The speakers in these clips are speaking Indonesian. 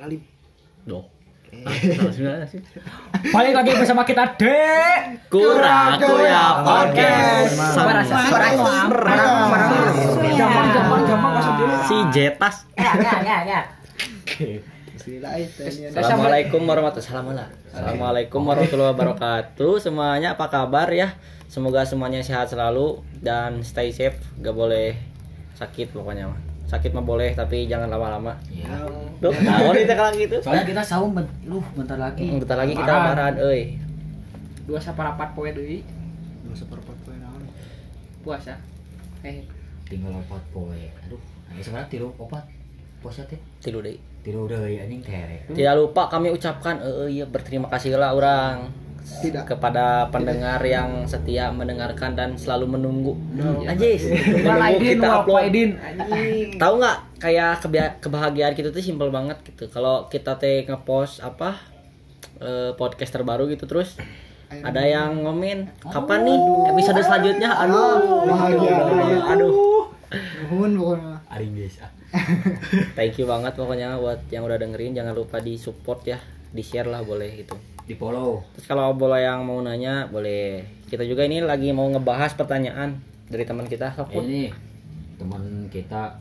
kali Doh. Eh. sih? Balik lagi bersama kita Dek. Kurakuya Podcast. Suara suara Gampang gampang gampang masuk dulu. Si Jetas. Ya ya ya ya. Assalamualaikum warahmatullahi wabarakatuh. Assalamualaikum warahmatullahi wabarakatuh. Semuanya apa kabar ya? Semoga semuanya sehat selalu dan stay safe. Gak boleh sakit pokoknya mah. Sakit mah boleh tapi jangan lama-lama. Iya. Tuh, naon itu kalau gitu. Soalnya kita saum ben- lu bentar lagi. Bentar lagi kita lebaran euy. dua saparapat poe deui Nggak seperempat poin naon. puasa eh Tinggal opat poe. Aduh, ini sekarang tilu opat. Puasa teh. Tilu deui. Tilu udah anjing terek. Tidak lupa kami ucapkan eh iya berterima kasih lah orang Tidak. kepada pendengar yang setia mendengarkan dan selalu menunggu. No. Anjis, wal menunggu kita upload. Tahu nggak kayak kebahagiaan kita tuh simpel banget gitu. Kalau kita teh ngepost apa eh, podcast terbaru gitu terus ada yang ngomen kapan nih episode selanjutnya aduh bahagia, aduh Nuhun pokoknya. Ari guys. ah. thank you banget pokoknya buat yang udah dengerin jangan lupa di support ya di share lah boleh gitu Di follow. Terus kalau boleh yang mau nanya boleh. Kita juga ini lagi mau ngebahas pertanyaan dari teman kita. Sok, Put. Ini teman kita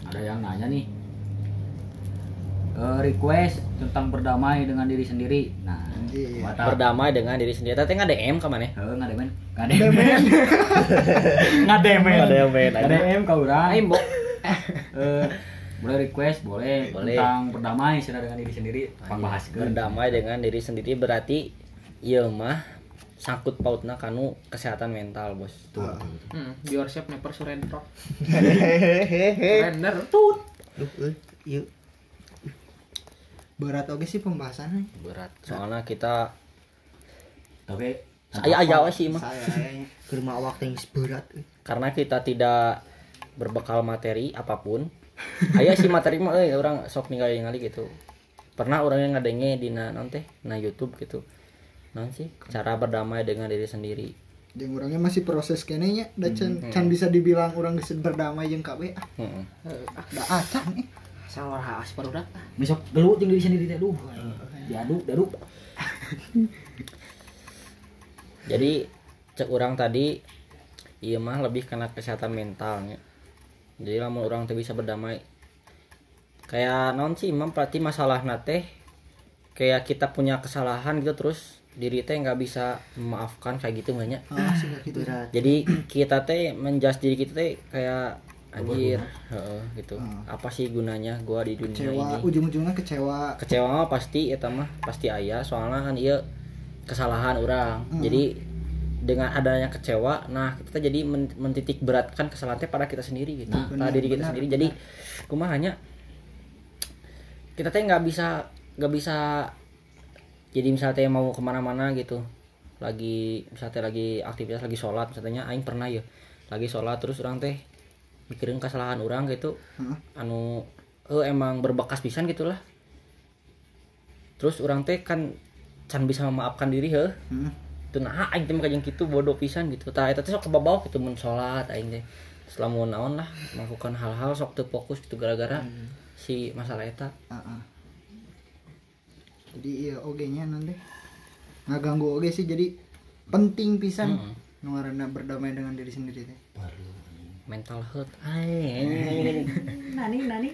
ada yang nanya nih. Eh, request tentang berdamai dengan diri sendiri. Nah, Iya. Berdamai dengan diri sendiri. Tapi nggak DM ke mana? Heeh, ngademen. Ngademen. Ngademen. Ngademen, aja. Ngademen ka urang. aing bo Eh, boleh request, boleh, Boleh. tentang berdamai dengan diri sendiri. Pang bahas Berdamai dengan diri sendiri berarti iya mah sangkut pautna kanu kesehatan mental, Bos. hmm, yourself never surrender surrender tut Duh, eh, yuk. Berat oke sih pembahasannya. Berat. Soalnya kita Tapi saya aja sih mah. Kerma waktu yang berat. eh. Karena kita tidak berbekal materi apa pun. Aya si materi mah euy orang sok ningali ningali gitu. Pernah orang yang ngadenge di na naon teh na YouTube gitu. Naon sih? Cara berdamai dengan diri sendiri. Jeung orangnya masih proses kenenya da can, can bisa dibilang orang geus berdamai jeung KB ah. Heeh. Da acan eh. salah khas barudak besok jeung diri sendiri teh duh. Diaduk, diaduk. Jadi cek orang tadi iya mah lebih karena kesehatan mentalnya. Jadi lamun orang teh bisa berdamai kayak non sih imam berarti masalah nate kayak kita punya kesalahan gitu terus diri teh nggak bisa memaafkan kayak gitu banyak Ah, sih gitu. Jadi kita teh menjas diri kita teh kayak anjir heeh, gitu Hmm. apa sih gunanya gua di dunia Kecewa, ini ujung-ujungnya kecewa. kecewa mah pasti eta mah pasti ayah soalnya kan iya kesalahan orang Hmm. jadi dengan adanya kecewa nah kita jadi men- mentitik beratkan kesalahan teh pada kita sendiri gitu Nah, pada benar, diri kita benar, sendiri. Jadi kumahanya kita teh nggak bisa nggak bisa jadi misalnya teh mau ke mana-mana gitu. Lagi misalnya teh lagi aktivitas lagi sholat misalnya aing pernah ya lagi sholat terus orang teh mikirin kesalahan orang gitu. Heeh. anu eh emang berbekas pisan gitulah. Terus orang teh kan can bisa memaafkan diri heh Heeh. Nah aing teh kajeng gitu bodoh pisan gitu. Tah eta teh sok kebabaw gitu mun salat aing teh. Setelah mau naon lah melakukan hal-hal sok teu fokus gitu gara-gara si masalah eta. Ah, ah. Jadi iya oge nya nanti ngaganggu oge sih jadi penting pisan nu ngaranna berdamai dengan diri sendiri teh. mental health aing. Nani, nani.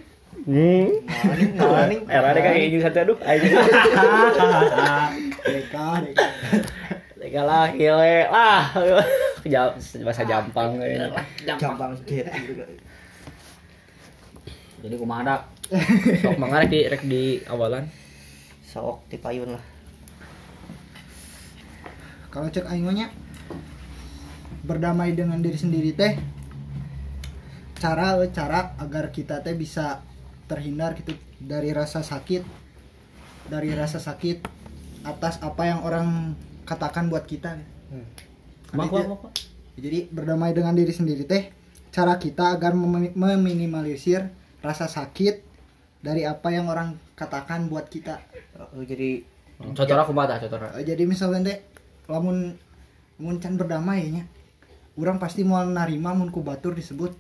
Nganing era deh kayak gini satu aduh aing. Deka deka. Tega lah gile lah bahasa Jampang we. Gampang sedikit. Jadi kumaha dak? sok mangga rek di rek di awalan sok tipayun lah Kalau cek aing berdamai dengan diri sendiri teh cara cara agar kita teh bisa terhindar gitu dari rasa sakit dari rasa sakit atas apa yang orang katakan buat kita Kan Mak, itu- mak, mak. jadi berdamai dengan diri sendiri teh cara kita agar memi- meminimalisir rasa sakit dari apa yang orang katakan buat kita. Oh, jadi Contohnya aku mata contohnya Eh, jadi misalnya teh lamun mun can berdamai nya orang pasti mau narima mun ku batur disebut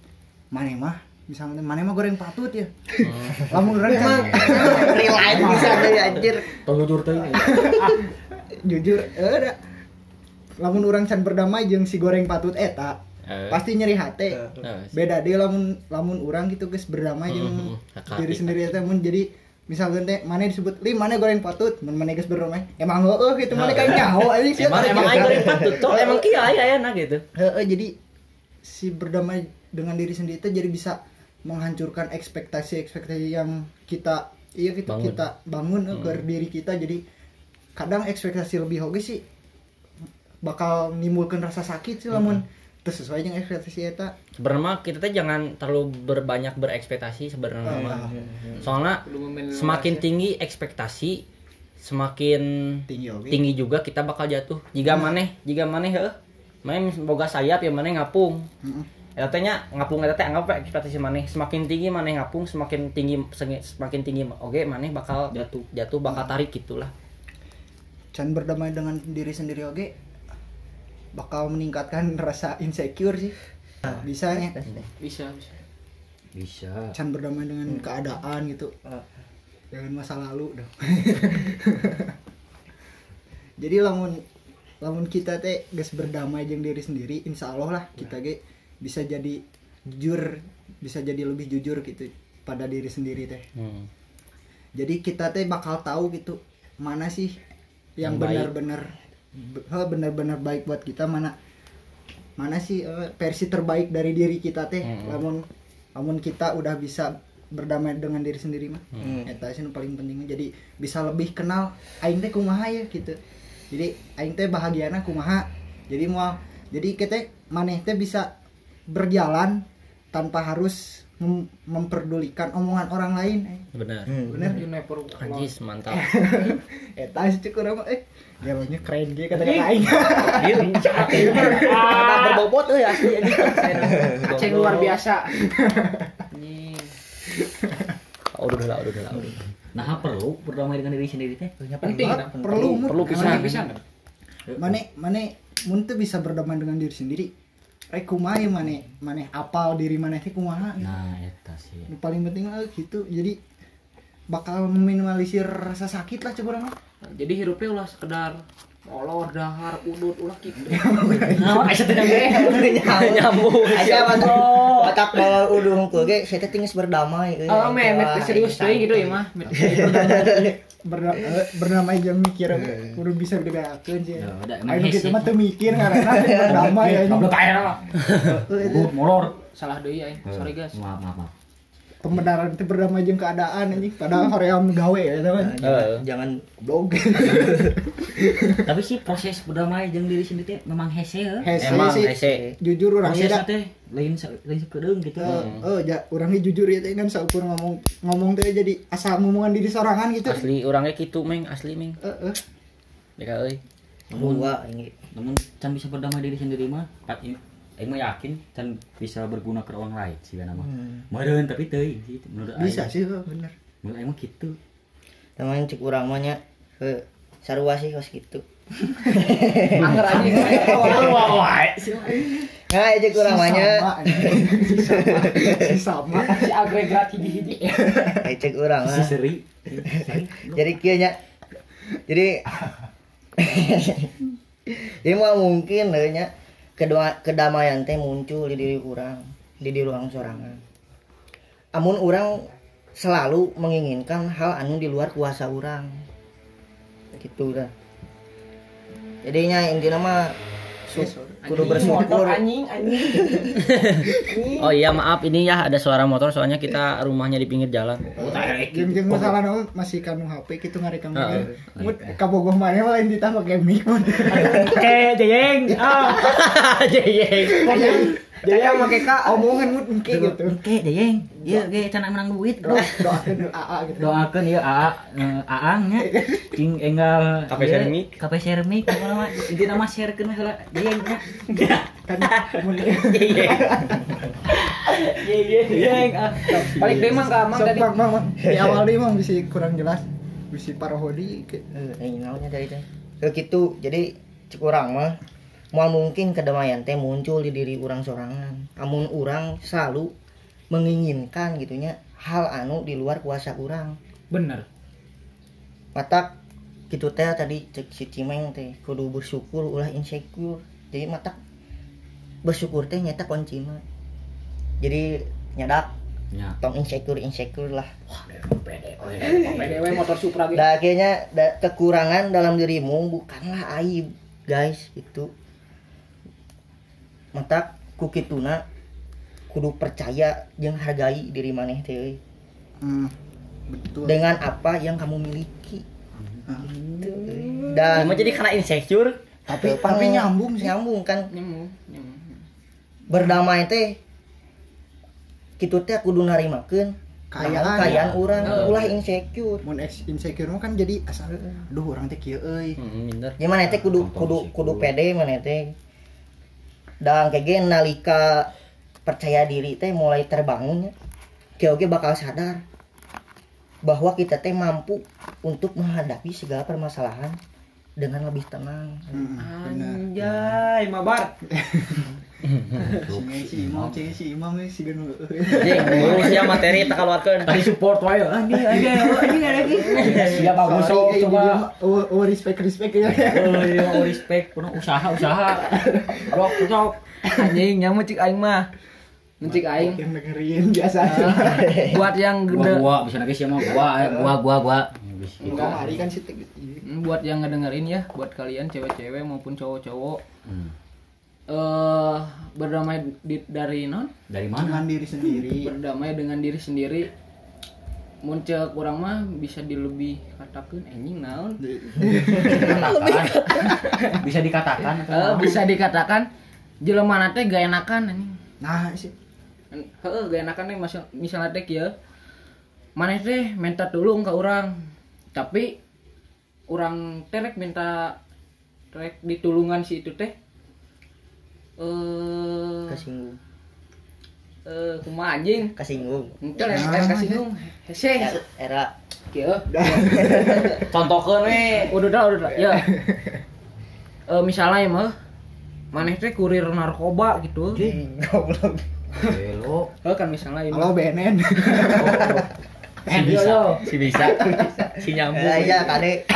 maneh mah misalnya maneh mah goreng patut ya. Lamun orang kan anjir. Tong jujur teh. jujur eh da. lamun orang can berdamai jeung si goreng patut eta Eh. pasti nyeri hati Eh, beda deh lamun lamun orang gitu guys berdamai jeung Hmm, hmm, diri hati. sendiri eta mun jadi misalkan teh mana disebut li mana goreng patut? Mun mana geus berdamai. Emang heueuh gitu mana kan nyaho anjing sih Emang emang aing goreng patut tuh emang kieu aya aya gitu. Heeh, jadi si berdamai dengan diri sendiri itu jadi bisa menghancurkan ekspektasi-ekspektasi yang kita iya gitu Bangun. kita bangun eh, ke diri kita. Jadi kadang ekspektasi lebih oke sih bakal nimbulkan rasa sakit sih lamun teu sesuai dengan ekspektasi eta Sebenarnya mah kita teh jangan terlalu berbanyak berekspektasi sebenarnya Ah, mah. iya. Soalnya semakin tinggi ekspektasi semakin tinggi oke tinggi juga kita bakal jatuh. Jika maneh, jika maneh heuh, maneh boga sayap ya maneh ngapung. Heeh. Eta teh nya ngapung eta teh anggap we ekspektasi maneh semakin tinggi maneh ngapung semakin tinggi semakin tinggi oke maneh bakal Jatuh. jatuh bakal tarik gitulah. Can berdamai dengan diri sendiri oke? Bakal meningkatkan rasa insecure sih. Bisa nya bisa bisa. Bisa. can berdamai dengan keadaan gitu. Ah. dengan masa lalu dong. Jadi lamun lamun kita teh guys berdamai jeung diri sendiri insya Allah lah kita ge bisa jadi jujur bisa jadi lebih jujur gitu pada diri sendiri teh. Hmm. jadi kita teh bakal tahu gitu mana sih yang benar-benar be- benar-benar baik buat kita mana mana sih eh, versi terbaik dari diri kita teh. Mm-mm. lamun lamun kita udah bisa berdamai dengan diri sendiri mah Hmm. eta sih paling penting jadi bisa lebih kenal aing teh kumaha ya gitu. Jadi aing teh bahagiana kumaha. Jadi mau jadi kita maneh teh bisa berjalan tanpa harus mem- memperdulikan omongan orang lain eh. Benar. Hmm. bener you never Anjis mantap. Eta sih cukup nama eh galonnya keren gitu kata kata aing. Karena berbobot euy asli anjing. ceng luar biasa. Oh, udah lah, udah lah, udah. Nah, perlu berdamai dengan diri sendiri teh. penting perlu Perlu bisa nggak? Mane mane mun teu bisa berdamai dengan diri sendiri. Rek kumaha ya mane mane apal diri teh kumaha. Nah, eta sih. Paling penting lah gitu. Jadi bakal meminimalisir rasa sakit lah coba jadi hirupnya ulah sekedar molor dahar udut ulah gitu Nah, asa teh Nyambung. Aja mata otak bawa udung ku ge saya teh tinggal berdamai euy. oh me met Wah, serius deh gitu ya mah Met- Berda eh, jeung mikir kudu bisa bedakeun sih. Ya, Ayo gitu mah teu mikir karena berdamai aja. Goblok aya. Goblok molor. salah deh ya sorry guys maaf, maaf. Pembenaran teh berdamai jeung keadaan anjing padahal hoream gawe ya teman. Eh. Jangan Blog. Tapi sih proses berdamai jeung diri sendiri memang hese heuh. Hese Emang sih. hese. Jujur orang ya. teh lain lain sakedeung gitu. Eh, eh, ja, orangnya jujur ya teh kan saukur ngomong ngomong teh jadi asal ngomongan diri sorangan gitu. Asli orangnya gitu, Meng, asli, Meng. Eh, eh. Deka euy. dua ini. Namun can bisa berdamai diri sendiri mah, Aing mah yakin can bisa berguna ke orang lain sih nama. Hmm. Meureun tapi teuing sih menurut Bisa aing. sih eh, bener. Menurut aing mah gitu. Teman cek urang mah nya heuh sarua sih kos gitu. anger aja Wah, wae. Nah, cek urang mah nya Sama, anjing. Si. Si si agregat hiji-hiji eh, cek urang Si mah. seri. Jadi kieu nya. Jadi Jadi mah mungkin nya kedua kedamaian teh muncul di diri urang, di diri urang sorangan. Amun urang selalu menginginkan hal anu di luar kuasa urang. Gitu dah. Jadinya intinya mah kudu bersyukur. anjing anjing Oh iya, maaf ini ya ada suara motor soalnya kita rumahnya di pinggir jalan. Jeung jeung masalah nama masih kanu HP gitu ngarekam video. Mut kabogoh maneh mah lain ditambah pakai mic mut. Eh, jeng. Ah. Jeng. Jadi yang make ka omongan mut engke gitu. Oke, jeng. Ieu ge can menang duit, Bro. Doakeun AA gitu. doakan ya AA eh, Aang nya cing enggal Kape ieu, sermik. kape sermik apa nama inti nama sharekeun heula jeung nya Kan mun jeung ah balik deh mang ke amang Sok, tadi Mang, Mang, di awal deui Mang bisa kurang jelas. Bisa parahodi ke Eh, naonnya dari teh. Gitu. Jadi cek urang mah moal mungkin kedamaian teh muncul di diri urang sorangan. Amun urang selalu menginginkan gitunya hal anu di luar kuasa urang. bener mata gitu teh tadi cek si Cimeng teh kudu bersyukur ulah insecure jadi mata bersyukur teh nyata kuncinya jadi nyadak Ya. tong insecure insecure lah Pede, we. PDW motor Supra gitu Nah, akhirnya da- kekurangan dalam dirimu bukanlah aib, guys. Itu mata kukituna kudu percaya jeung hargai diri maneh teh euy. Hmm, betul dengan apa yang kamu miliki. Gitu, euy. Dan Emang jadi karena insecure tapi tapi nyambung sih Nyambung kan nyemu nyemu berdamai teh kitu teh kudu narimakeun Kayaan, kayaan ya. urang Heeh. ulah insecure. mun insecure mah kan jadi asal duh orang teh kieu euy hmm, bener gimana teh kudu kudu kudu pede mana teh dan kayak gini nalika percaya diri teh mulai terbangun ya kayak oke bakal sadar bahwa kita teh mampu untuk menghadapi segala permasalahan dengan lebih tenang Hmm, benar anjay mabar si imam si imam we si ya materi tak keluarkan Tadi support wae. Anjing anjing anjing lagi. Siap bagus sok coba. oh, oh respect respect ya Oh iya, oh, respect, kuno usaha usaha. Rok sok. anjing nyamu cik aing mah mencik aing yang dengerin biasa. Aja buat yang Gua gede. gua bisa nangis sama gua, eh, gua gua gua. enggak hari kan sih Hmm, buat yang ngedengerin ya buat kalian cewek-cewek maupun cowok-cowok. Hmm. eh berdamai di, dari non? Dari dengan mana? diri sendiri. Berdamai dengan diri sendiri. Muncul kurang mah bisa dilebih katakan anjing naon. Bisa dikatakan Eh, bisa dikatakan jelema teh gak enakan anjing. Nah sih heeh gak enakan nih misal misalnya teh kieu maneh teh minta tolong ke orang. Tapi orang teh rek minta rek ditulungan si itu teh. Eh kesinggung. eh kumaha anjing? Kesinggung. Yang yang kasih nung hese. Era. Kieu contohkan we. Udah dah udah dah. Ya Eh misalnya ya mah maneh teh kurir narkoba gitu. Goblok Belo. Eh kan misalnya ya halo BNN Si Yo, yo. si bisa si nyambung Eh, iya kade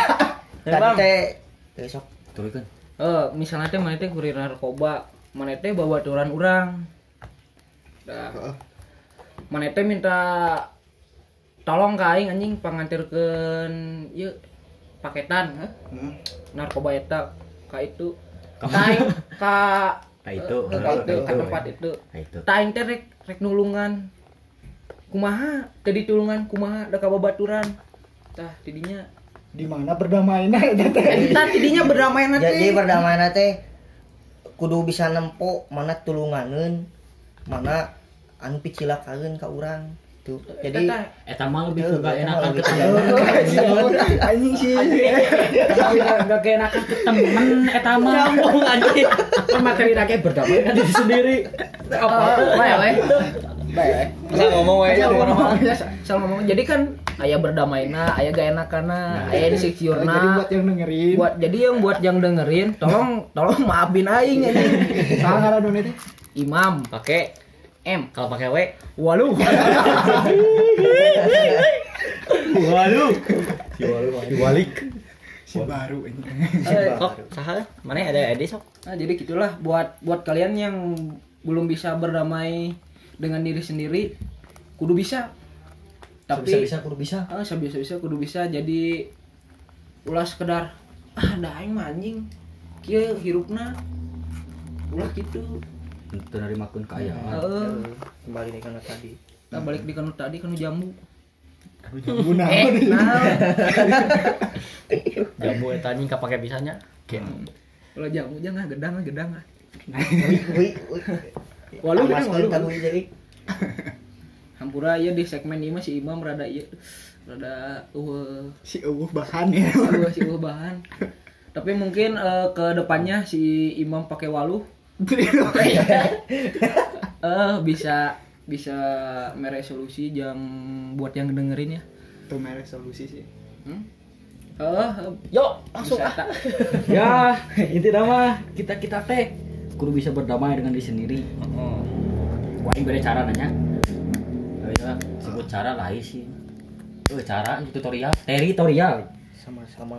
tadi Bang. teh besok Turunkan. Eh misalnya teh maneh teh kurir narkoba maneh teh bawa aturan urang Dah. Maneh teh minta tolong ka aing anjing pangantirkeun ieu paketan heh. Hmm. narkoba eta ka itu Taing ka Ka itu. eh, ka itu ka tempat itu. Nah itu. Taing teh rek rek nulungan. Kumaha? Teh ditulungan kumaha? Da kababaturan. Tah tidinya. Di mana berdamainya teh eta tidinya berdamai jadi nanti berdamai teh kudu bisa nempo mana tulunganeun mana anu picilakaeun ka urang tuh jadi Eta mah lebih ke gak enakan ke temen. anjing sih. Gak keenakan ke temen Eta mah. nyambung anjing. Kan materi rakyat berdamai dengan diri sendiri. apa bae we bae bisa ngomong we Asal ngomong. Jadi kan ayah berdamaina, ayah gak enakanna, ayah jadi insecure-na. buat yang dengerin. Buat jadi yang buat yang dengerin, tolong tolong maafin aing ini. salah ngaran teh Imam, pakai M, kalau pakai w walu. Waduh. dibalik si baru ini. Eh, kok saha mana ada edi sok? Nah, jadi gitulah. Buat buat kalian yang belum bisa berdamai dengan diri sendiri, kudu bisa. Tapi bisa bisa kudu bisa. Ah bisa bisa kudu bisa. Jadi ulah sekedar ah dah aing mah anjing. Kieu hirupna. Ulah gitu Itu dari makun kaya. heeh kembali nih kana tadi. Nah balik di kanu tadi kanu jambu. Jambu naon eh nah jambu eta anjing kapake pisahnya kalau jambu jangan gedang gedang ah. walu gedang walu. wih jadi. Hampura ya di segmen ini mah si Imam rada iya rada uh si eueuh bahan ya. Uh, si uh bahan. Tapi mungkin eh, ke depannya si Imam pakai walu eh bisa bisa meresolusi yang buat yang dengerin ya tuh merek solusi sih hmm? eh yuk langsung bisa ah Ya, intinya mah kita kita teh kudu bisa berdamai dengan diri sendiri. Wah, ini beda cara nanya. Ya, sebut cara lain sih. Oh, cara tutorial, teritorial. sama-sama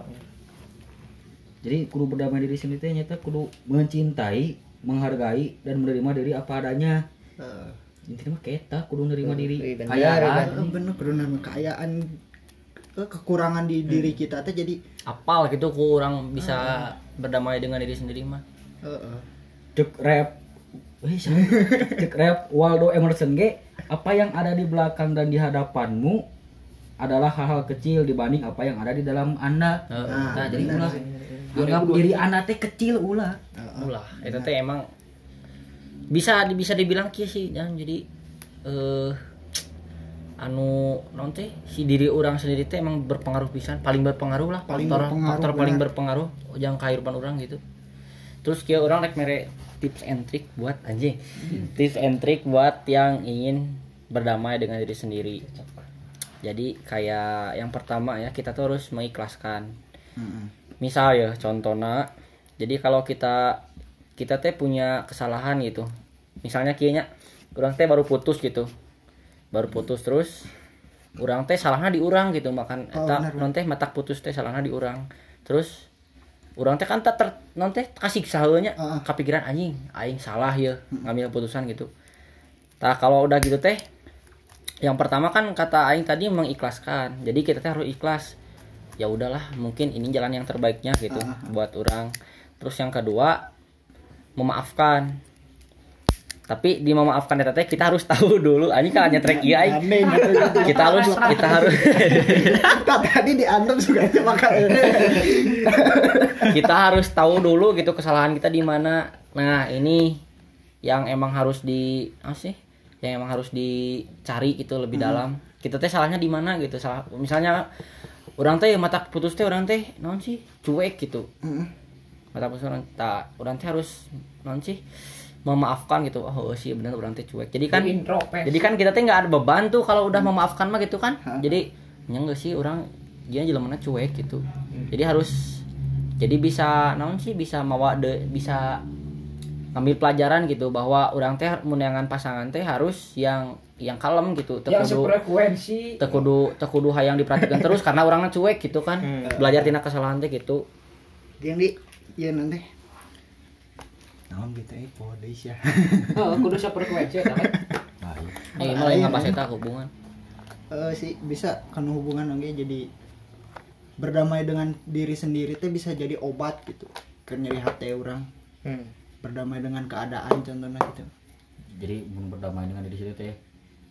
jadi kudu berdamai diri sendiri teh nyata kudu mencintai menghargai dan menerima diri apa adanya. Heeh. intinya mah kita kudu menerima diri. Iya, bener, kayaan. Eh, bener kudu nama kekayaan eh, kekurangan di diri kita teh jadi apal gitu kurang bisa berdamai dengan diri sendiri mah. Heeh. cek rap. Wih, siapa? cek rap Waldo Emerson ge apa yang ada di belakang dan di hadapanmu adalah hal-hal kecil dibanding apa yang ada di dalam anda. Heeh. nah jadi ulah anggap diri anda teh kecil ulah. Ulah itu teh emang bisa bisa dibilang kieu sih dan jadi eh anu non teh si diri orang sendiri teh emang berpengaruh pisan paling berpengaruh lah Paling faktor berpengaruh, faktor paling berpengaruh yang kehidupan orang gitu. Terus kia orang rek mere tips and trick buat anjing tips and trick buat yang ingin berdamai dengan diri sendiri. Jadi kayak yang pertama ya kita tuh harus mengikhlaskan. Heeh. Misal ya contohnya jadi kalau kita kita teh punya kesalahan gitu. Misalnya kayaknya orang teh baru putus gitu. Baru putus terus orang teh salahnya di orang gitu makan Oh, eta non teh matak putus teh salahnya di orang terus orang teh kan tak ter non teh kasih saheunya Heeh. kepikiran anjing aing salah ya ngambil keputusan gitu. Nah kalau udah gitu teh yang pertama kan kata aing tadi mengikhlaskan. Jadi kita teh harus ikhlas ya udahlah mungkin ini jalan yang terbaiknya gitu buat orang. Terus yang kedua memaafkan. Tapi di memaafkan eta teh kita harus tahu dulu anjing kan nyetrek iya aing. Aneh gitu. kita harus kita harus. Tak tadi diantar juga aja maka. Kita harus tahu dulu gitu kesalahan kita di mana. Nah ini yang emang harus di apa sih? Yang emang harus dicari gitu lebih dalam. Kita teh salahnya di mana gitu? Salah misalnya orang teh mata putus teh orang teh non sih? Cuek gitu. Mata putus orang tak orang teh harus non sih? Memaafkan gitu. Oh sih benar orang teh cuek. Jadi kan Jadi kan kita teh nggak ada beban tuh kalau udah memaafkan mah gitu kan. Jadi enggak sih orang dia jelemana cuek gitu. Jadi harus jadi bisa naon sih? Bisa mawa de bisa ngambil pelajaran gitu bahwa orang teh menyangan pasangan teh harus yang yang kalem gitu. Teu yang kudu sefrekuensi. teu kudu teu kudu hayang diperhatikan terus karena orangnya cuek gitu kan. Belajar tina kesalahan teh gitu. Yang di ya nanti. Naon gitu eh podes ya kudu sefrekuensi eta kan? Eh malah yang ngabas eta hubungan. Eh, sih bisa kan hubungan oke jadi berdamai dengan diri sendiri teh bisa jadi obat gitu. Ke nyeri hati orang Hmm. Berdamai dengan keadaan contohnya gitu. Jadi mun berdamai dengan diri sendiri teh.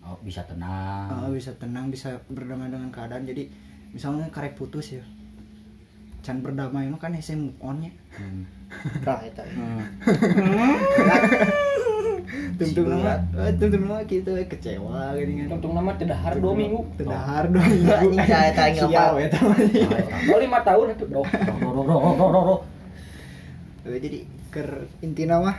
Oh, bisa tenang. Eh, bisa tenang bisa berdamai dengan keadaan. Jadi misalnya karek putus ya can berdamai mah kan ese move on nya Hmm. Tah eta. tentu nama tentu nama gitu eh, kecewa gitu kan. Untung nama tedahar dua minggu. Tedahar dong Anjing saya tanya apa? ya teman. Oh lima tahun itu roh, roh, roh, roh, roh. Eh, jadi ker intinya mah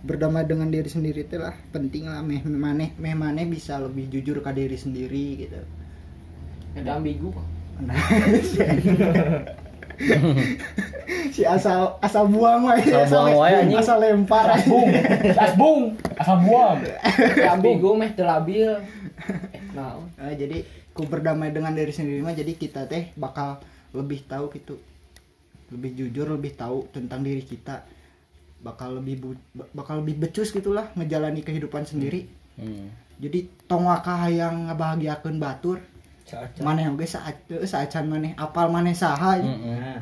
berdamai dengan diri sendiri itu lah penting lah. Meh maneh meh maneh bisa lebih jujur ke diri sendiri gitu. Ada ambigu nah si asal asal buang wae Asal buang wae, anjing. asal lempar. Bung, as bung, asal buang. Ya, ambigu meh telabil eh nah Eh, jadi ku berdamai dengan diri sendiri mah jadi kita teh bakal lebih tahu gitu. Lebih jujur lebih tahu tentang diri kita bakal lebih bu- bakal lebih becus gitulah menjalani kehidupan sendiri. Hmm. jadi tong wakah yang ngebahagiakeun batur? Maneh oge saat saacan maneh apal maneh saha Mm-mm.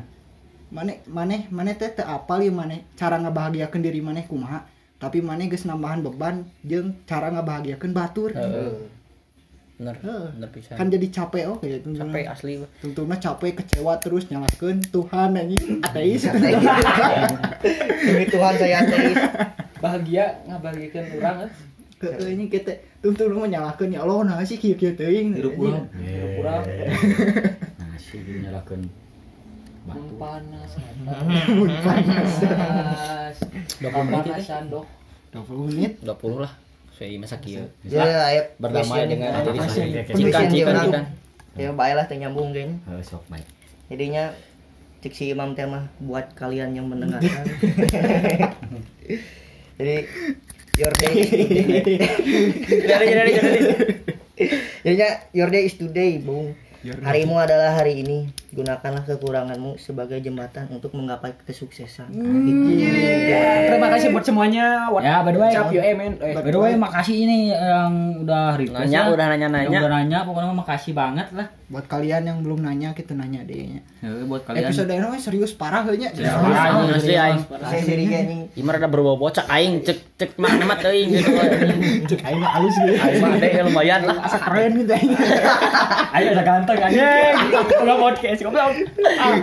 maneh maneh maneh teh teu apal ya maneh. Cara ngebahagiakeun diri maneh kumaha? Tapi maneh geus nambahan beban jeung cara ngebahagiakeun batur. Heeh. Bener bener pisan. Kan jadi capek oh kayak itu capek asli tentunya capek kecewa terus nyalakeun Tuhan anjing. Ateis. Demi Tuhan saya ateis. bahagia ngabagikan orang eh. Heeh, ini kita tuntun mah nyalakeun ya Allah nah sih kieu-kieu teuing Hidup anjing. urang. Hidup urang. Nah, sih Mun batu. panas. Panas. panas panasan dok 20 menit. 20 lah saya masa kieu Ya aya berdamai question. dengan diri sendiri cikan Ya baiklah teh nyambung geng. Heuh, sok baik. Jadinya cik si Imam teh mah buat kalian yang mendengarkan. Jadi your day jadi jadi jadi Jadinya your day is today, Bung. Harimu adalah hari ini. Gunakanlah kekuranganmu sebagai jembatan untuk menggapai kesuksesan Terima kasih buat semuanya. What Ya, by the way, up you eh? Eh, by the way, makasih ini yang udah request Nanya, ya. udah nanya-nanya. Udah nanya, pokoknya makasih banget lah. buat kalian yang belum nanya kita nanya deh Ya, buat kalian. episode ini serius parah heunya Ya, Ah, parah, asli aing. saya seri anjing Imar ada berbau bocak aing cek cek mana mah teuing gitu. cek aing mah halus gitu Aing mah lumayan lah. asa keren gitu aing Ayo udah ganteng anjing. Enggak podcast, goblok. Ah.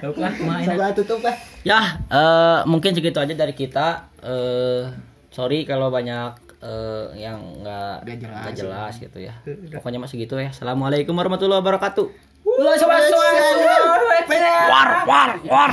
Tuh lah, main. Sabar tutup lah Ya, eh, mungkin segitu aja dari kita. Eh, sorry kalau banyak eh, yang nggak jelas. nggak jelas gitu ya. Pokoknya masih gitu ya. Assalamualaikum warahmatullahi wabarakatuh. War, war, war.